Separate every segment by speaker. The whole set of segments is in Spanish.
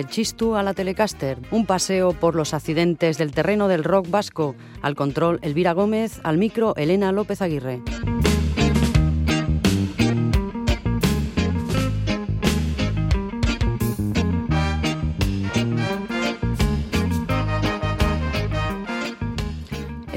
Speaker 1: del Chistu a la Telecaster, un paseo por los accidentes del terreno del rock vasco, al control Elvira Gómez, al micro Elena López Aguirre.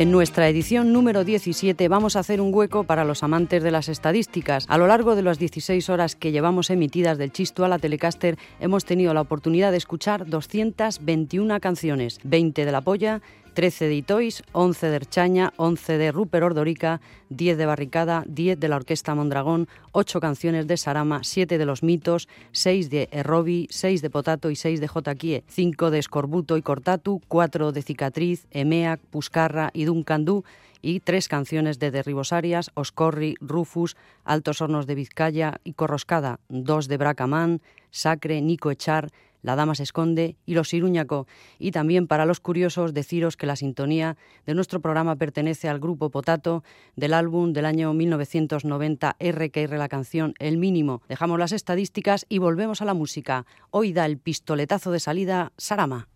Speaker 1: En nuestra edición número 17 vamos a hacer un hueco para los amantes de las estadísticas. A lo largo de las 16 horas que llevamos emitidas del Chisto a la Telecaster hemos tenido la oportunidad de escuchar 221 canciones, 20 de la polla, 13 de Itois, 11 de Erchaña, 11 de Rupert Ordorica, 10 de Barricada, 10 de la Orquesta Mondragón, 8 canciones de Sarama, 7 de Los Mitos, 6 de Errobi, 6 de Potato y 6 de Jotaquie, 5 de Escorbuto y Cortatu, 4 de Cicatriz, Emeac, Puscarra y Duncandú, y tres canciones de Derribos Arias, Oscorri, Rufus, Altos Hornos de Vizcaya y Corroscada, dos de Bracamán, Sacre, Nico Echar, la Dama se esconde y Los Iruñaco. Y también para los curiosos deciros que la sintonía de nuestro programa pertenece al grupo Potato del álbum del año 1990 RQR la canción El Mínimo. Dejamos las estadísticas y volvemos a la música. Hoy da el pistoletazo de salida Sarama.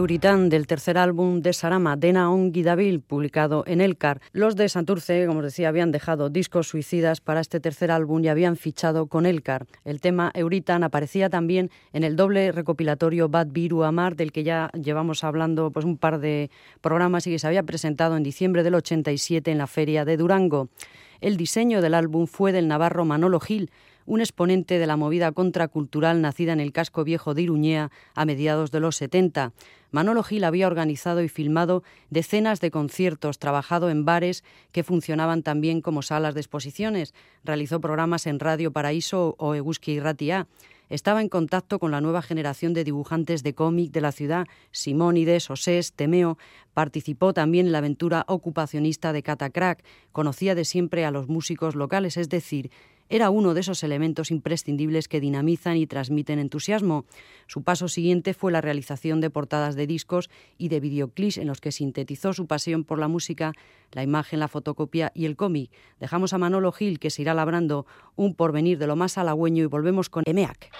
Speaker 2: Euritán del tercer álbum de Sarama, Dena On Guidavil, publicado en Elcar. Los de Santurce, como os decía, habían dejado discos suicidas para este tercer álbum y habían fichado con Elcar. El tema Euritán aparecía también en el doble recopilatorio Bad Biru Amar, del que ya llevamos hablando pues, un par de programas y que se había presentado en diciembre del 87 en la Feria de Durango. El diseño del álbum fue del navarro Manolo Gil, un exponente de la movida contracultural nacida en el casco viejo de Iruñea a mediados de los 70. Manolo Gil había organizado y filmado decenas de conciertos, trabajado en bares que funcionaban también como salas de exposiciones, realizó programas en Radio Paraíso o Eguski y Ratia. Estaba en contacto con la nueva generación de dibujantes de cómic de la ciudad, Simónides, Osés, Temeo. Participó también en la aventura ocupacionista de Catacrack. Conocía de siempre a los músicos locales, es decir, era uno de esos elementos imprescindibles que dinamizan y transmiten entusiasmo. Su paso siguiente fue la realización de portadas de discos y de videoclips en los que sintetizó su pasión por la música, la imagen, la fotocopia y el cómic. Dejamos a Manolo Gil, que se irá labrando un porvenir de lo más halagüeño, y volvemos con EMEAC.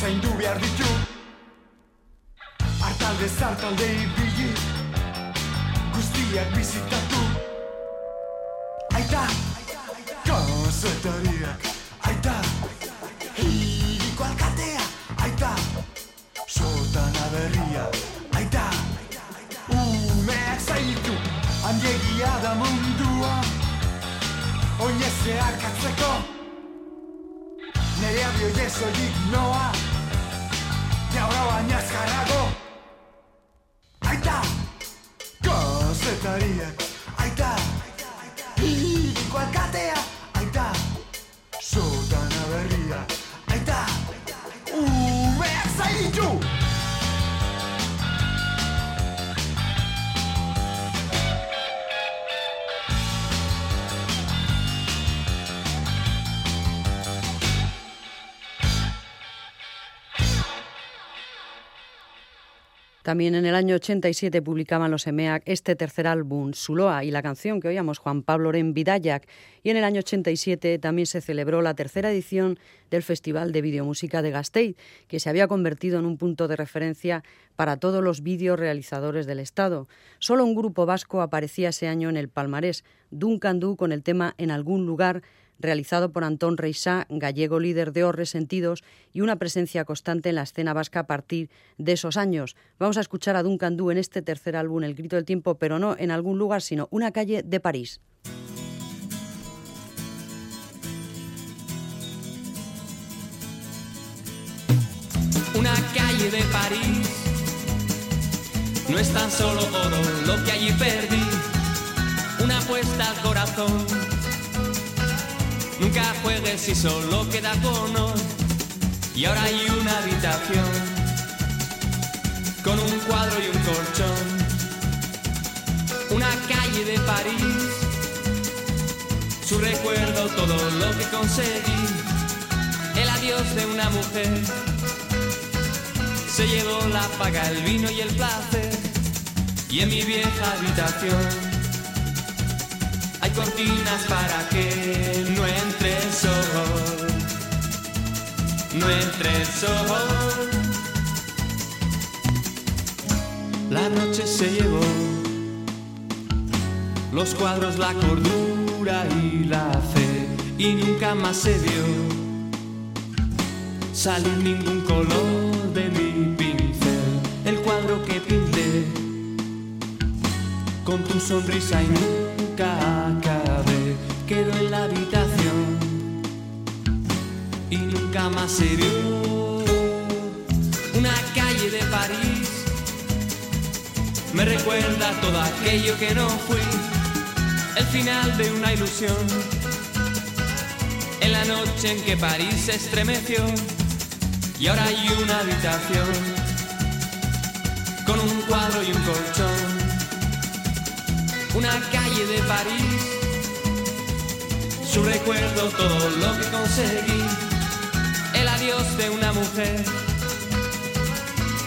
Speaker 3: Zaindu behar ditu. Artalde zartalde ibili Guztiak bizitatu. Aita Kazetariak Aita Hiriko alkatea. Aita Sotan aberria Aita Umeak zainitu Handiegia da mundua. Oinezeak atzeko Nere abio jeso noa gostaria. Ai, dá. Tá.
Speaker 2: También en el año 87 publicaban los EMEAC este tercer álbum, Suloa, y la canción que oíamos, Juan Pablo Oren Vidayak. Y en el año 87 también se celebró la tercera edición del Festival de Videomúsica de Gasteiz, que se había convertido en un punto de referencia para todos los videorealizadores del Estado. Solo un grupo vasco aparecía ese año en el palmarés, Duncan Du, con el tema En algún lugar, realizado por Antón Reisá, gallego líder de Os Resentidos, y una presencia constante en la escena vasca a partir de esos años. Vamos a escuchar a Duncan Du en este tercer álbum, El Grito del Tiempo, pero no en algún lugar, sino una calle de París.
Speaker 4: Una calle de París no es tan solo oro lo que allí perdí, una apuesta al corazón Nunca juegues si solo queda cono. Y ahora hay una habitación con un cuadro y un colchón. Una calle de París, su recuerdo, todo lo que conseguí. El adiós de una mujer se llevó la paga, el vino y el placer. Y en mi vieja habitación cortinas para que no entre el sol, no entre el sol. La noche se llevó los cuadros, la cordura y la fe, y nunca más se vio salir ningún color de mi pincel, el cuadro que pinté con tu sonrisa y nunca se. Una calle de París me recuerda todo aquello que no fui, el final de una ilusión. En la noche en que París se estremeció y ahora hay una habitación con un cuadro y un colchón una calle de París. Su recuerdo, todo lo que conseguí, el adiós de una mujer.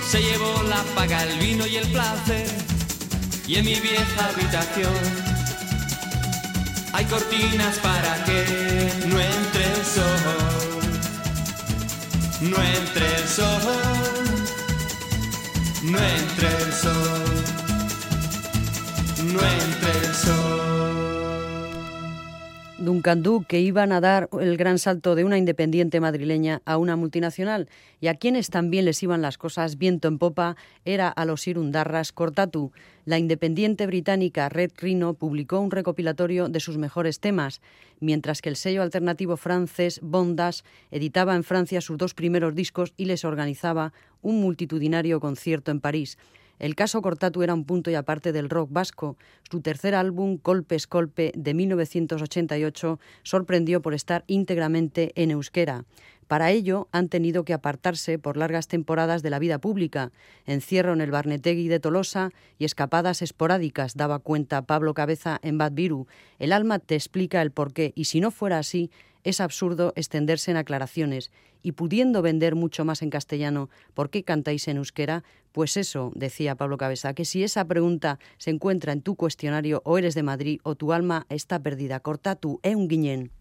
Speaker 2: se llevó la paga, el vino y el placer. Y en mi vieja habitación hay cortinas para que no entre el sol. No entre el sol. No entre el sol. No entre el sol.
Speaker 5: Duncan que iban a dar el gran salto de una independiente madrileña a una multinacional y a quienes también les iban las cosas viento en popa era a los irundarras Cortatu. La independiente británica Red Rhino publicó un recopilatorio de sus mejores temas, mientras que el sello alternativo francés Bondas editaba en Francia sus dos primeros discos y les organizaba un multitudinario concierto en París. El caso Cortatu era un punto y aparte del rock vasco. Su tercer álbum, Colpe Escolpe, de 1988, sorprendió por estar íntegramente en euskera. Para ello han tenido que apartarse por largas temporadas de la vida pública, encierro en el Barnetegui de Tolosa y escapadas esporádicas, daba cuenta Pablo Cabeza en Bad Viru. El alma te explica el porqué y si no fuera así, es absurdo extenderse en aclaraciones y pudiendo vender mucho más en castellano, ¿por qué cantáis en euskera? Pues eso, decía Pablo Cabeza, que si esa pregunta se encuentra en tu cuestionario o eres de Madrid o tu alma está perdida, corta tú, eh un guiñén.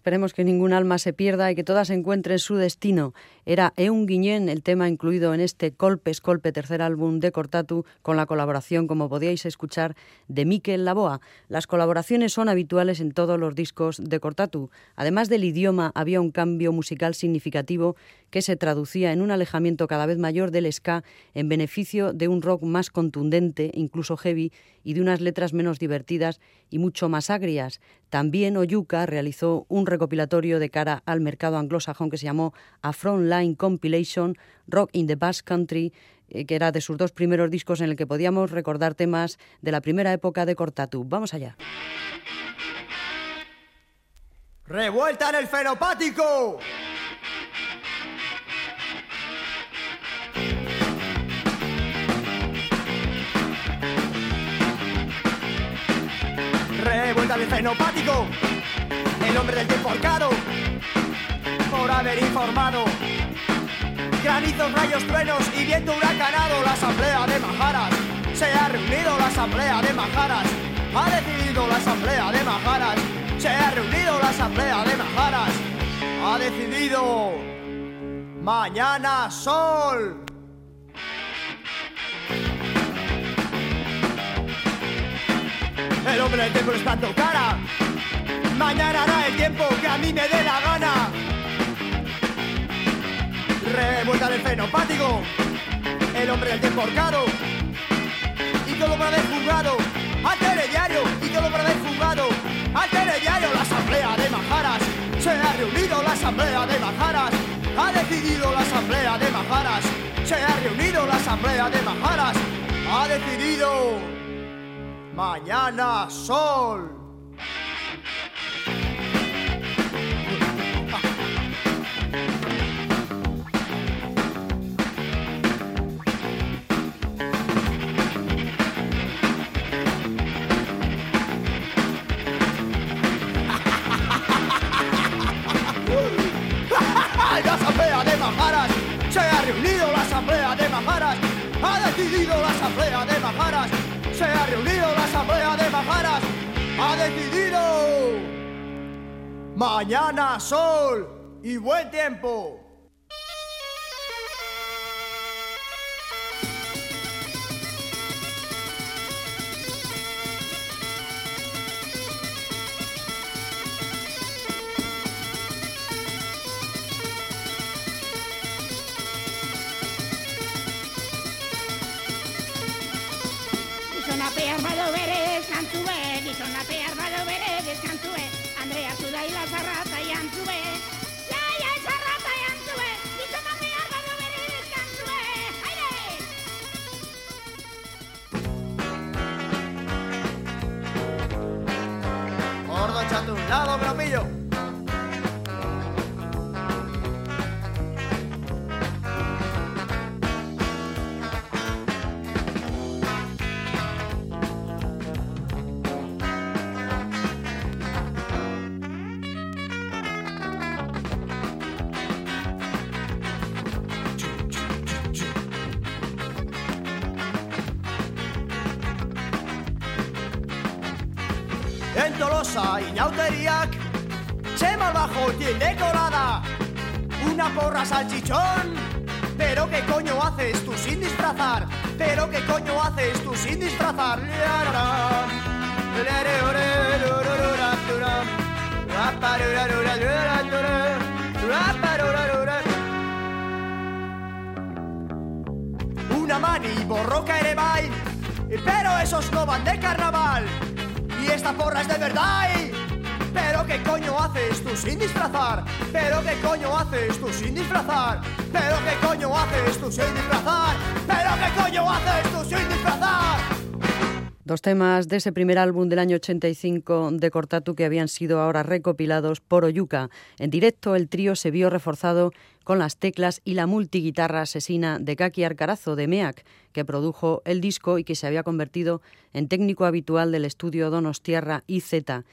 Speaker 5: Esperemos que ningún alma se pierda y que todas encuentren su destino era Eun Guiñén, el tema incluido en este Colpe Colpe, tercer álbum de Cortatu, con la colaboración, como podíais escuchar, de Miquel Laboa. Las colaboraciones son habituales en todos los discos de Cortatu. Además del idioma, había un cambio musical significativo que se traducía en un alejamiento cada vez mayor del ska en beneficio de un rock más contundente, incluso heavy, y de unas letras menos divertidas y mucho más agrias.
Speaker 2: También Oyuka realizó un recopilatorio de cara al mercado anglosajón que se llamó A Front Line Time Compilation, Rock in the Basque Country, eh, que era de sus dos primeros discos en el que podíamos recordar temas de la primera época de Cortatu. Vamos allá.
Speaker 5: ¡Revuelta en el fenopático! Revuelta en el fenopático, el hombre del tiempo por haber informado granizos, rayos, truenos y viento huracanado, la asamblea de Majaras se ha reunido, la asamblea de Majaras ha decidido, la asamblea de Majaras se ha reunido, la asamblea de Majaras ha decidido mañana sol. El hombre del tiempo está en tu cara. Mañana hará el tiempo que a mí me dé la gana. Revuelta del fenopático, el hombre del tiempo y todo para desfugado, al diario y todo para desfugado, al diario la asamblea de Majaras, se ha reunido la asamblea de Majaras, ha decidido la asamblea de Majaras, se ha reunido la asamblea de Majaras, ha decidido mañana sol. Ha decidido la asamblea de Majaras. Se ha reunido la asamblea de Majaras. Ha decidido. Mañana sol y buen tiempo. pero ¿qué coño haces tú sin disfrazar? Una mani borroca erebay, pero esos no van de carnaval. Y esta porra es de verdad. Qué coño haces tú sin disfrazar? Pero qué coño haces tú sin disfrazar? Pero qué coño haces tú sin disfrazar? Pero qué coño haces tú sin disfrazar?
Speaker 2: Dos temas de ese primer álbum del año 85 de Cortatu que habían sido ahora recopilados por Oyuka. En directo el trío se vio reforzado con las teclas y la multiguitarra asesina de Kaki Arcarazo de MEAC, que produjo el disco y que se había convertido en técnico habitual del estudio Donostierra IZ.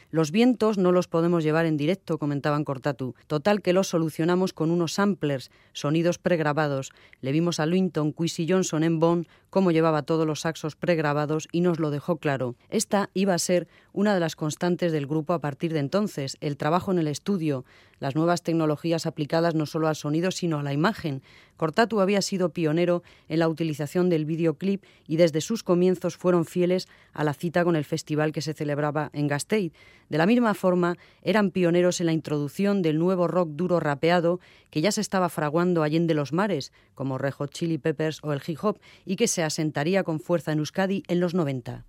Speaker 2: Los vientos no los podemos llevar en directo, comentaban Cortatu. Total que los solucionamos con unos samplers, sonidos pregrabados. Le vimos a Linton Quisi Johnson en Bonn cómo llevaba todos los saxos pregrabados y nos lo dejó claro. Esta iba a ser una de las constantes del grupo a partir de entonces, el trabajo en el estudio, las nuevas tecnologías aplicadas no solo al sonido, sino a la imagen. Cortatu había sido pionero en la utilización del videoclip y desde sus comienzos fueron fieles a la cita con el festival que se celebraba en Gasteiz. De la misma forma, eran pioneros en la introducción del nuevo rock duro rapeado que ya se estaba fraguando allende los mares, como Rejo Chili Peppers o el hip hop, y que se asentaría con fuerza en Euskadi en los 90.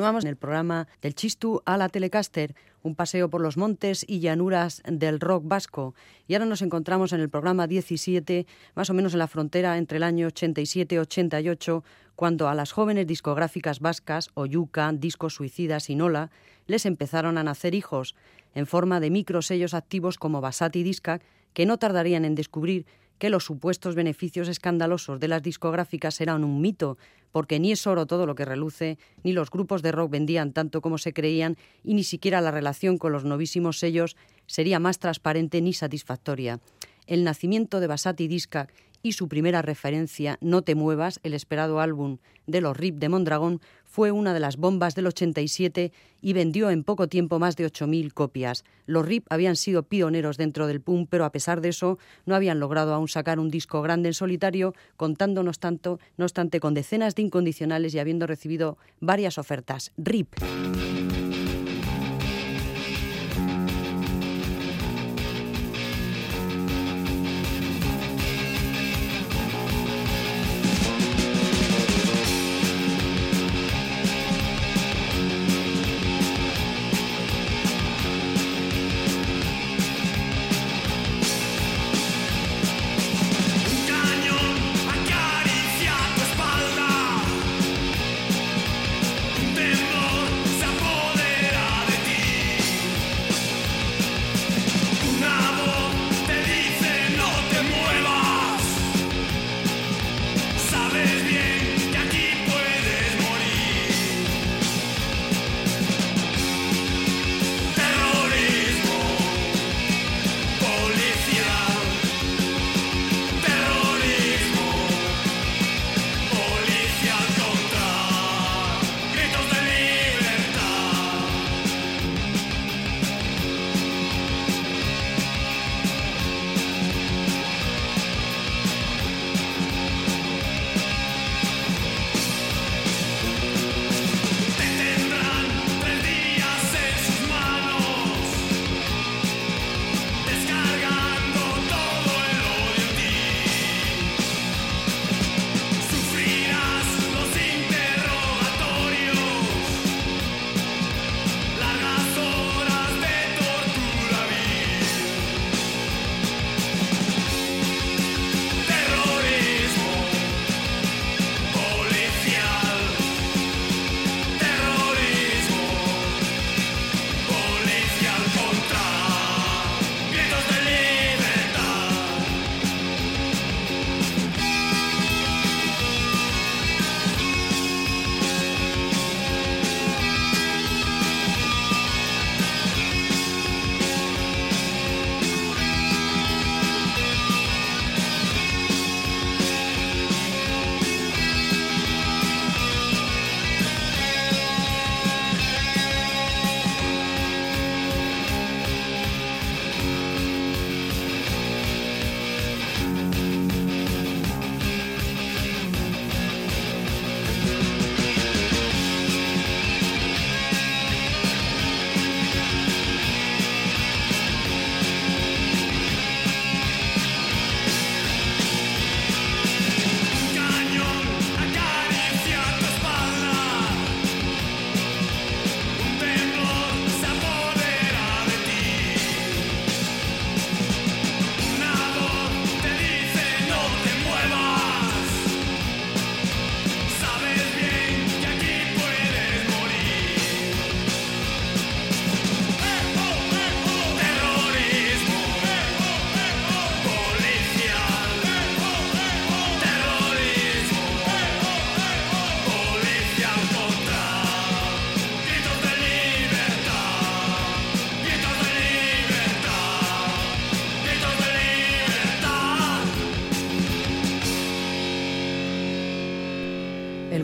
Speaker 6: Continuamos en el programa del Chistu a la Telecaster, un paseo por los montes y llanuras del rock vasco. Y ahora nos encontramos en el programa 17, más o menos en la frontera entre el año 87-88, cuando a las jóvenes discográficas vascas, Oyuca, Discos Suicidas y Nola, les empezaron a nacer hijos, en forma de microsellos activos como Basati Disca, que no tardarían en descubrir que los supuestos beneficios escandalosos de las discográficas eran un mito, porque ni es oro todo lo que reluce, ni los grupos de rock vendían tanto como se creían, y ni siquiera la relación con los novísimos sellos sería más transparente ni satisfactoria. El nacimiento de Basati Disca y su primera referencia, No te muevas, el esperado álbum de los RIP de Mondragón, fue una de las bombas del 87 y vendió en poco tiempo más de 8.000 copias. Los RIP habían sido pioneros dentro del punk, pero a pesar de eso no habían logrado aún sacar un disco grande en solitario, contándonos tanto, no obstante, con decenas de incondicionales y habiendo recibido varias ofertas. RIP.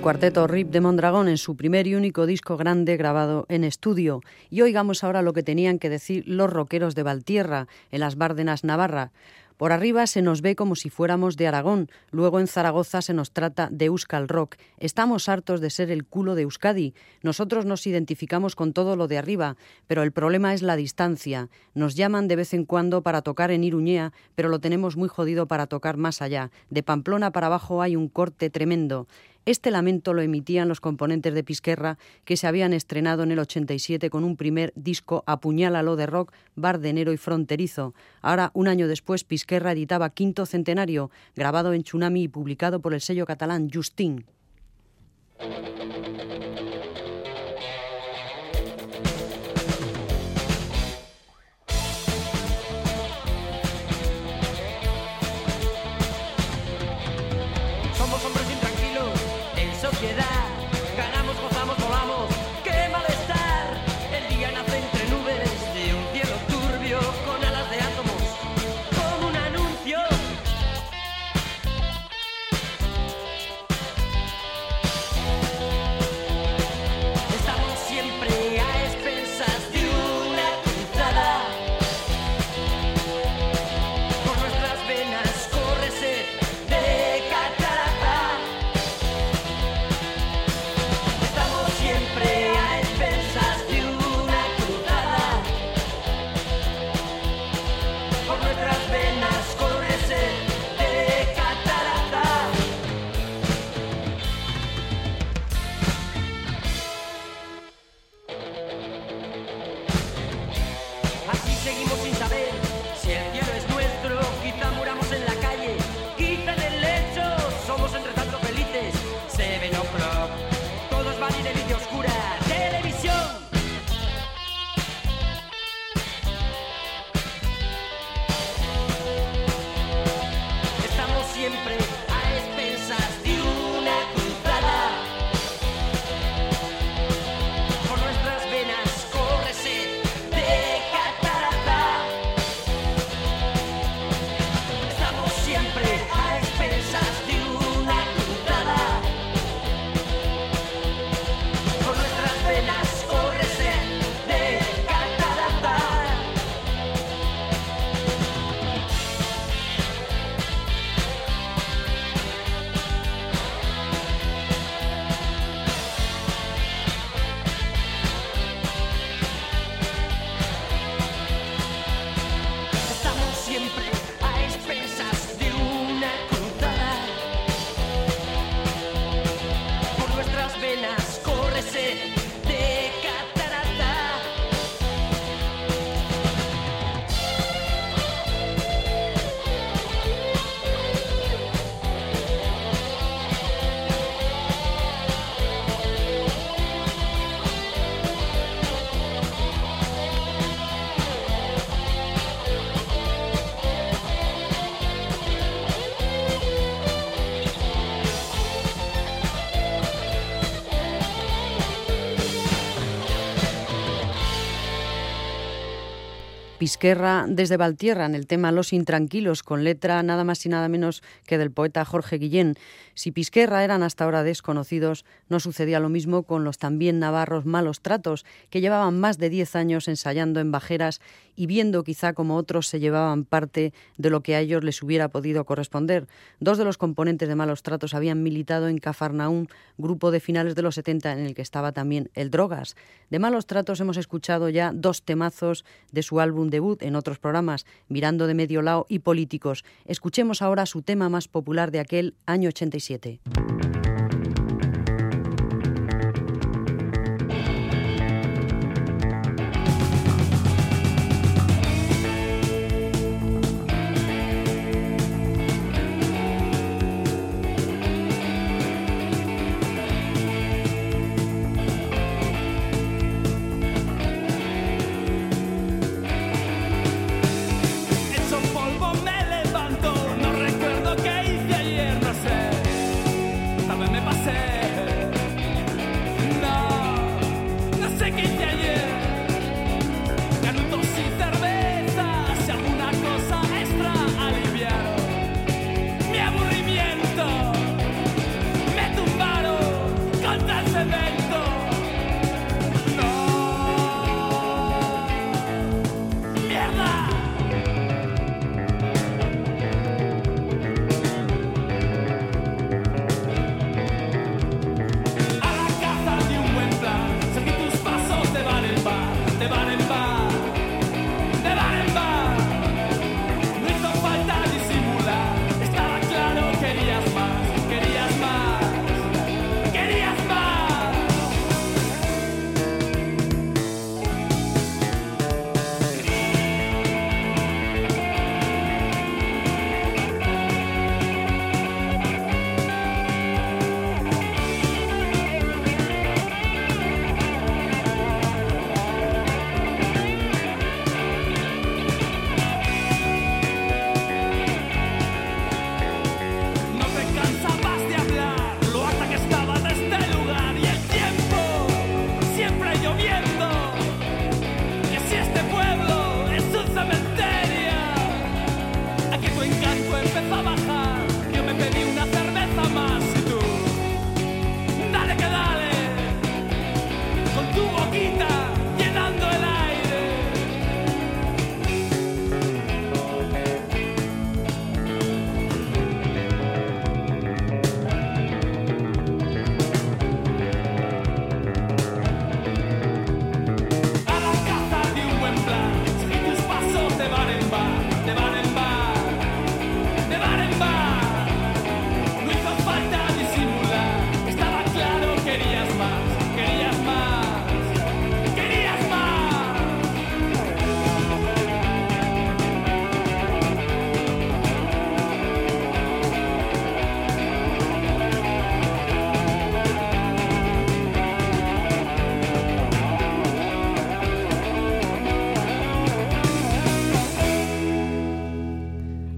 Speaker 6: Cuarteto RIP de Mondragón en su primer y único disco grande grabado en estudio. Y oigamos ahora lo que tenían que decir los rockeros de Valtierra, en las Bárdenas Navarra.
Speaker 2: Por arriba se nos ve como si fuéramos de Aragón, luego en Zaragoza se nos trata de Euskal Rock. Estamos hartos de ser el culo de Euskadi. Nosotros nos identificamos con todo lo de arriba, pero el problema es la distancia. Nos llaman de vez en cuando para tocar en Iruñea, pero lo tenemos muy jodido para tocar más allá. De Pamplona para abajo hay un corte tremendo. Este lamento lo emitían los componentes de Pisquerra que se habían estrenado en el 87 con un primer disco Apuñálalo de rock, bardenero y fronterizo. Ahora, un año después, Pisquerra editaba Quinto Centenario, grabado en Tsunami y publicado por el sello catalán Justin. Pisquerra desde Valtierra en el tema Los Intranquilos, con letra nada más y nada menos que del poeta Jorge Guillén. Si Pisquerra eran hasta ahora desconocidos, no sucedía lo mismo con los también navarros Malos Tratos, que llevaban más de diez años ensayando en bajeras y viendo quizá como otros se llevaban parte de lo que a ellos les hubiera podido corresponder. Dos de los componentes de Malos Tratos habían militado en Cafarnaún, grupo de finales de los 70 en el que estaba también el Drogas. De Malos Tratos hemos escuchado ya dos temazos de su álbum debut en otros programas, Mirando de Medio Lado y Políticos. Escuchemos ahora su tema más popular de aquel año 87. 2017.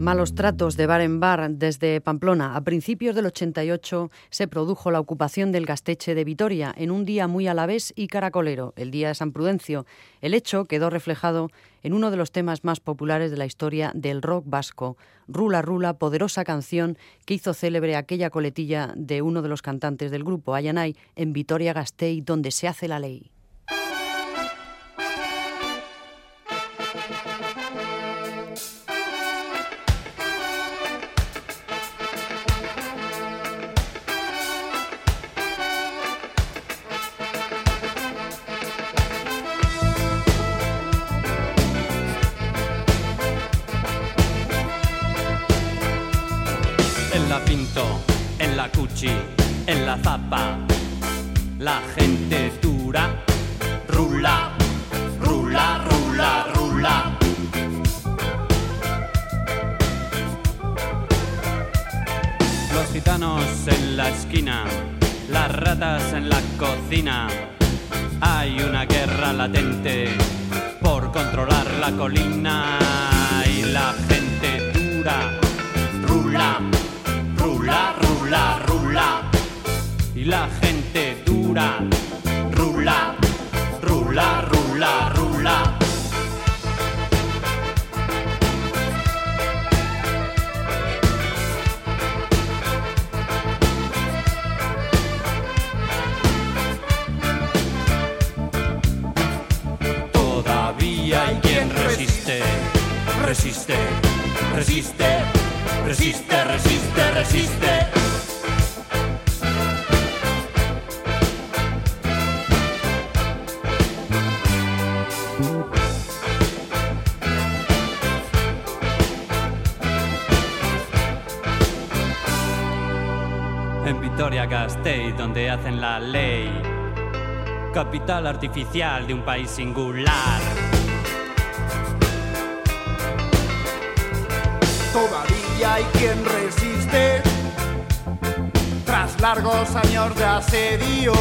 Speaker 2: Malos tratos de bar en bar desde Pamplona. A principios del 88 se produjo la ocupación del Gasteche de Vitoria en un día muy alavés y caracolero, el día de San Prudencio. El hecho quedó reflejado en uno de los temas más populares de la historia del rock vasco, Rula Rula, poderosa canción que hizo célebre aquella coletilla de uno de los cantantes del grupo, Ayanay, en Vitoria Gasteiz, donde se hace la ley.
Speaker 4: En la zapa. La gente dura, rula, rula, rula, rula. Los gitanos en la esquina, las ratas en la cocina. Hay una guerra latente por controlar la colina y la gente dura, rula, rula, rula, rula. La gente dura, rula, rula, rula, rula. Todavía hay quien resiste, resiste, resiste, resiste, resiste, resiste. Hacen la ley, capital artificial de un país singular.
Speaker 3: Todavía hay quien resiste tras largos años de asedio.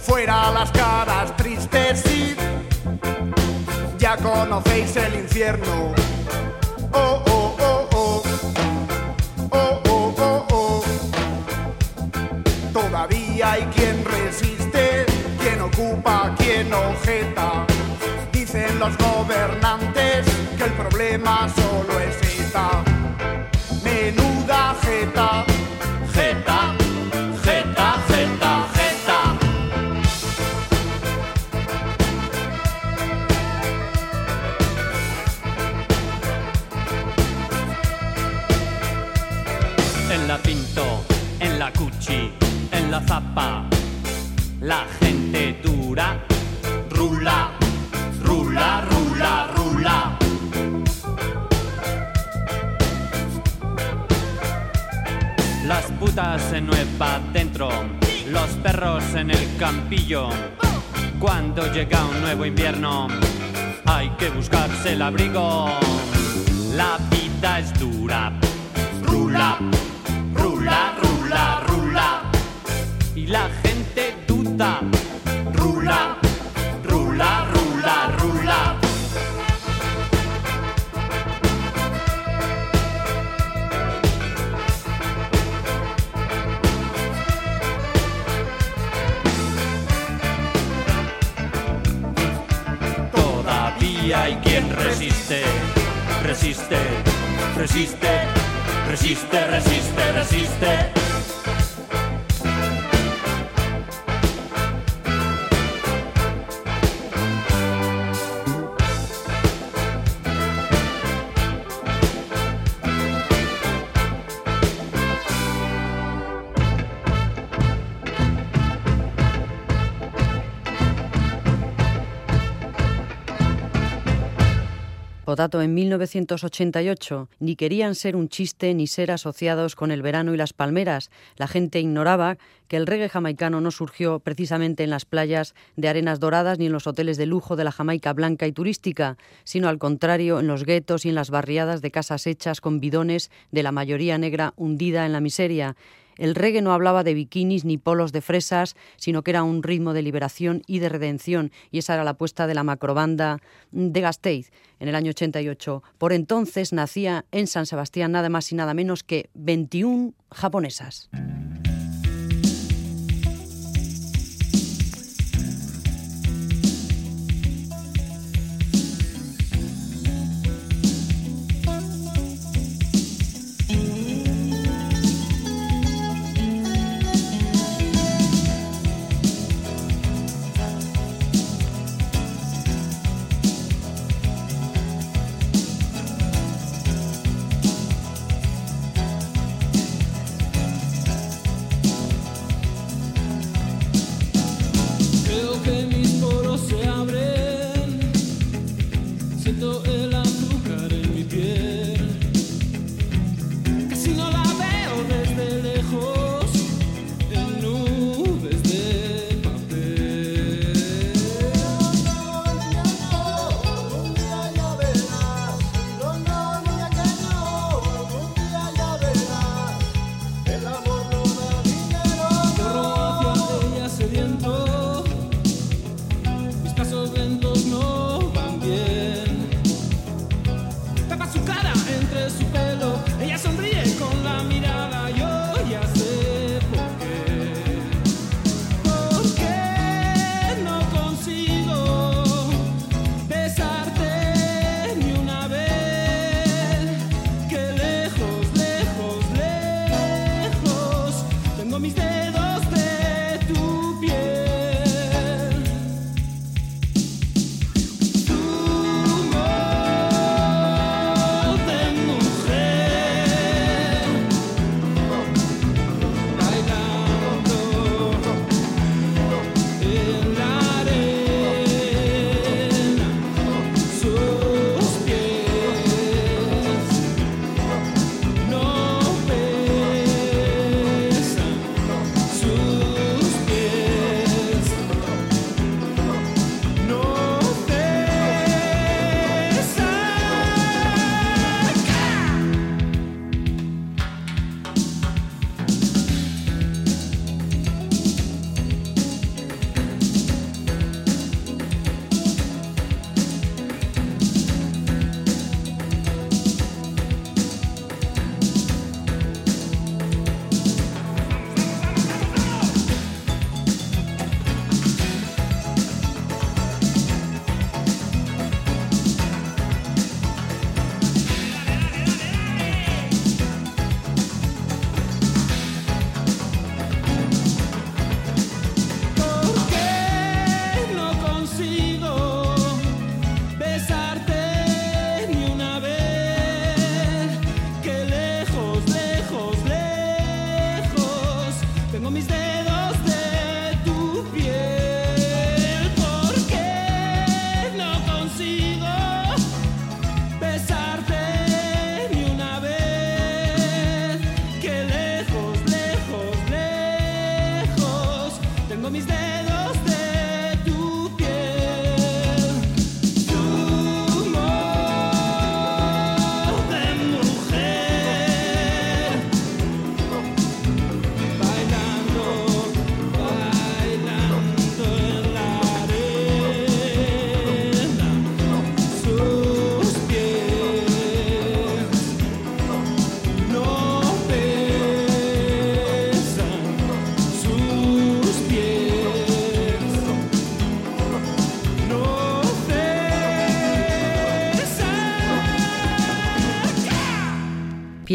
Speaker 3: Fuera las caras tristes y ya conocéis el infierno. Oh, oh, Todavía hay quien resiste, quien ocupa, quien objeta. Dicen los gobernantes que el problema solo es
Speaker 4: la gente dura, rula, rula, rula, rula. Las putas en Nueva dentro, los perros en el campillo. Cuando llega un nuevo invierno, hay que buscarse el abrigo. La vida es dura, rula, rula, rula, rula. Y la resiste, resiste, resiste, resiste.
Speaker 2: Potato en 1988 ni querían ser un chiste ni ser asociados con el verano y las palmeras. La gente ignoraba que el reggae jamaicano no surgió precisamente en las playas de arenas doradas ni en los hoteles de lujo de la Jamaica blanca y turística, sino al contrario en los guetos y en las barriadas de casas hechas con bidones de la mayoría negra hundida en la miseria.
Speaker 7: El reggae no hablaba de bikinis ni polos de fresas, sino que era un ritmo de liberación y de redención, y esa era la apuesta de la macrobanda de Gasteiz en el año 88. Por entonces nacía en San Sebastián nada más y nada menos que 21 japonesas.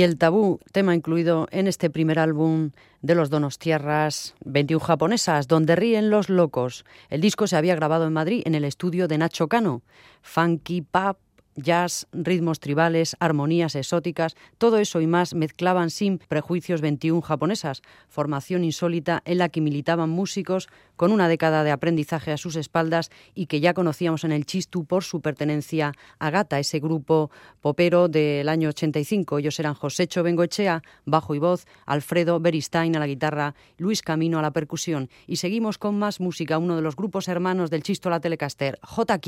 Speaker 7: El tabú, tema incluido en este primer álbum de los Donostiarras 21 japonesas, donde ríen los locos. El disco se había grabado en Madrid en el estudio de Nacho Cano. Funky, pop, jazz, ritmos tribales, armonías exóticas, todo eso y más mezclaban sin prejuicios 21 japonesas, formación insólita en la que militaban músicos con una década de aprendizaje a sus espaldas y que ya conocíamos en el Chistu por su pertenencia a Gata, ese grupo popero del año 85. Ellos eran Josécho Bengoechea, bajo y voz, Alfredo Beristain a la guitarra, Luis Camino a la percusión. Y seguimos con más música, uno de los grupos hermanos del Chisto La Telecaster, J.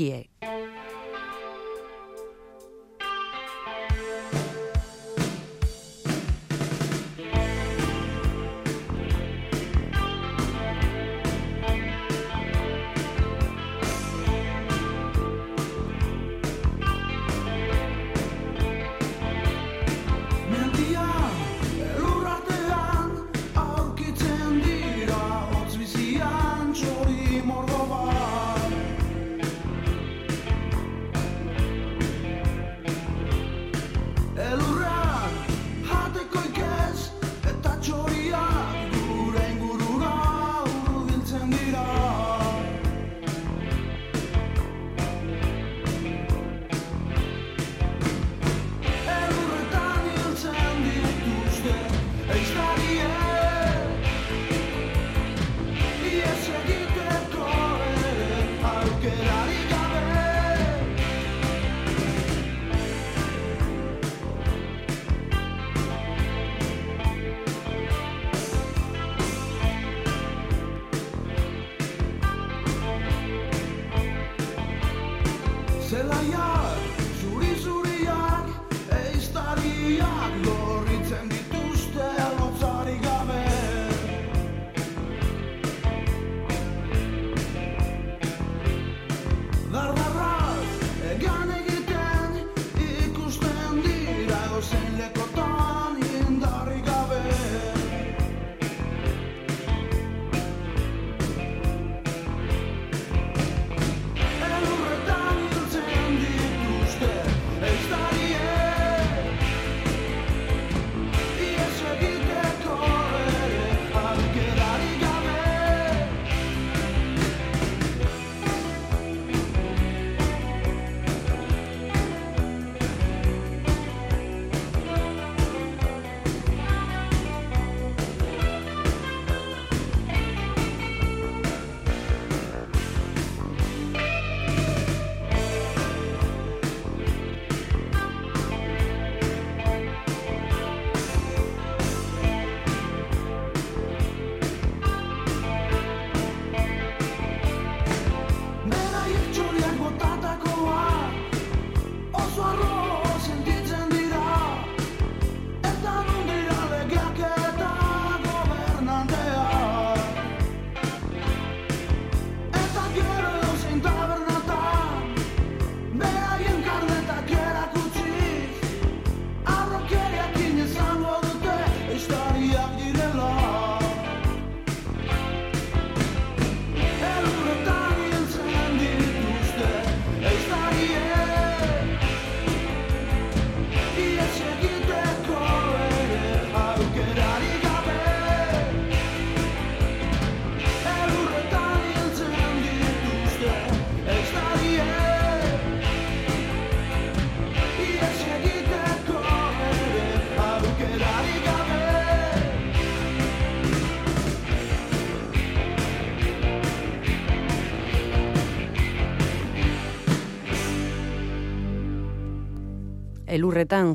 Speaker 2: el Urretán.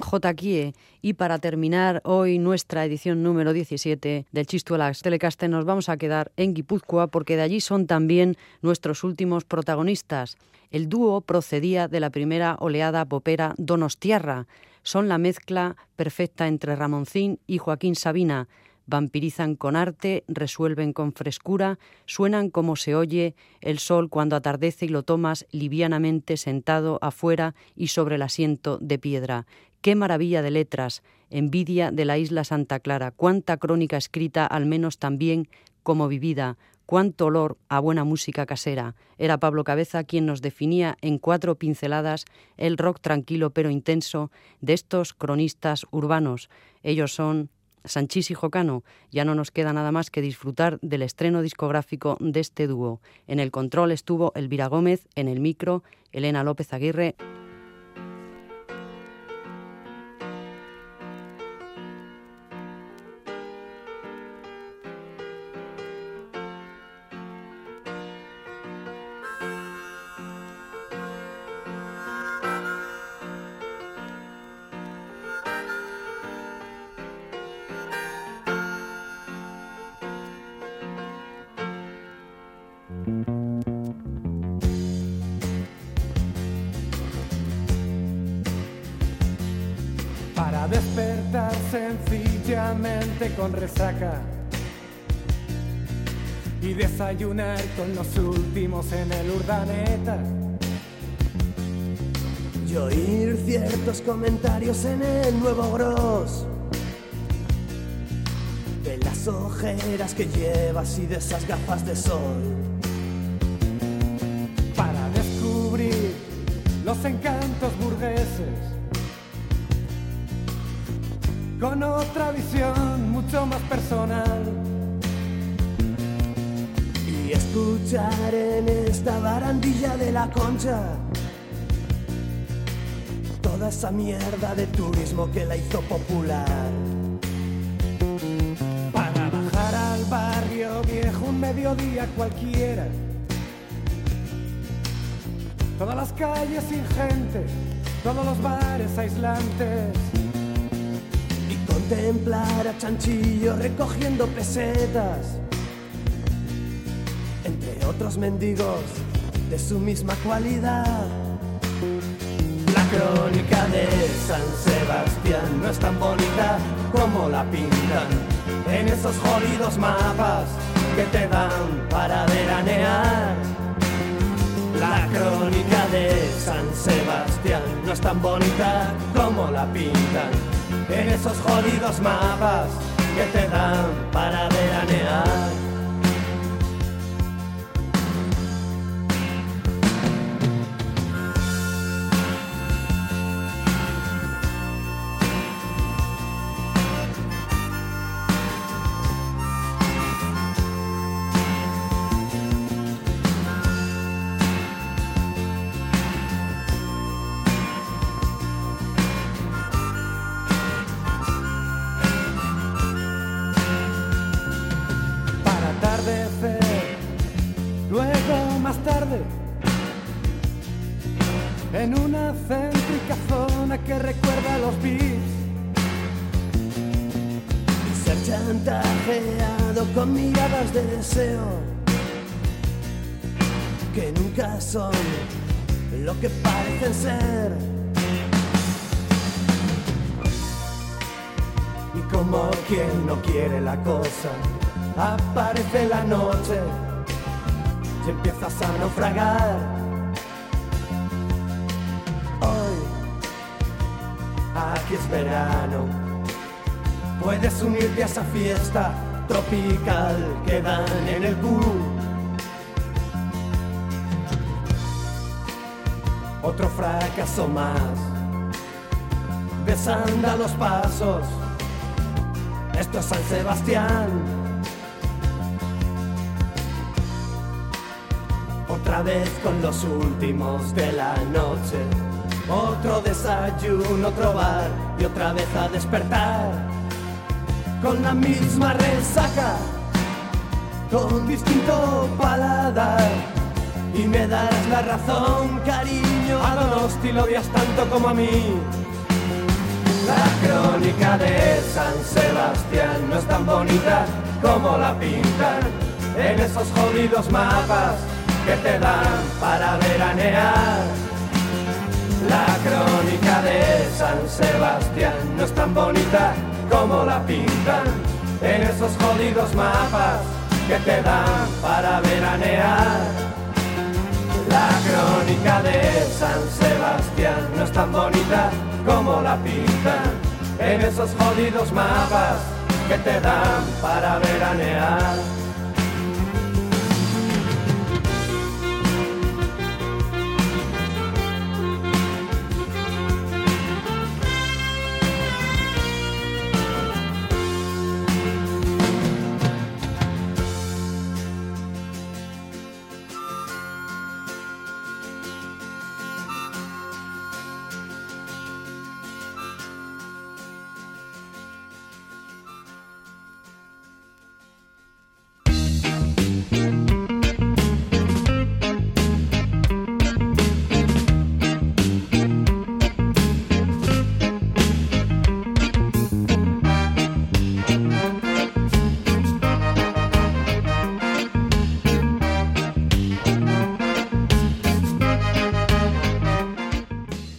Speaker 2: Y para terminar hoy nuestra edición número 17 del Chistuelax Telecaster nos vamos a quedar en Guipúzcoa porque de allí son también nuestros últimos protagonistas. El dúo procedía de la primera oleada popera Donostiarra. Son la mezcla perfecta entre Ramoncín y Joaquín Sabina vampirizan con arte, resuelven con frescura, suenan como se oye el sol cuando atardece y lo tomas livianamente sentado afuera y sobre el asiento de piedra. Qué maravilla de letras, envidia de la isla Santa Clara, cuánta crónica escrita al menos también como vivida, cuánto olor a buena música casera. Era Pablo Cabeza quien nos definía en cuatro pinceladas el rock tranquilo pero intenso de estos cronistas urbanos. Ellos son Sanchís y Jocano, ya no nos queda nada más que disfrutar del estreno discográfico de este dúo. En el control estuvo Elvira Gómez, en el micro Elena López Aguirre.
Speaker 8: Con resaca y desayunar con los últimos en el urdaneta.
Speaker 5: Y oír ciertos comentarios en el nuevo gros de las ojeras que llevas y de esas gafas de sol.
Speaker 8: Para descubrir los encantos burgueses con otra visión mucho más personal.
Speaker 5: Y escuchar en esta barandilla de la concha toda esa mierda de turismo que la hizo popular.
Speaker 8: Para bajar al barrio viejo un mediodía cualquiera. Todas las calles sin gente, todos los bares aislantes
Speaker 5: contemplar a Chanchillo recogiendo pesetas, entre otros mendigos de su misma cualidad. crónica de San Sebastián no es tan bonita como la pintan en esos jodidos mapas que te dan para veranear. La crónica de San Sebastián no es tan bonita como la pintan en esos jodidos mapas que te dan para de deseo que nunca son lo que parecen ser. Y como quien no quiere la cosa, aparece la noche y empiezas a naufragar. Hoy, aquí es verano. Puedes unirte a esa fiesta tropical que dan en el pool. Otro fracaso más. Desanda los pasos. Esto es San Sebastián. Otra vez con los últimos de la noche. Otro desayuno, otro bar y otra vez a despertar con la misma resaca, con distinto paladar. Y me darás la razón, cariño, a Donosti lo odias tanto como a mí. La crónica de San Sebastián no es tan bonita como la pintan en esos jodidos mapas que te dan para veranear. La crónica de San Sebastián no es tan bonita como la pintan en esos jodidos mapas que te dan para veranear. La crónica de San Sebastián no es tan bonita como la pintan en esos jodidos mapas que te dan para veranear.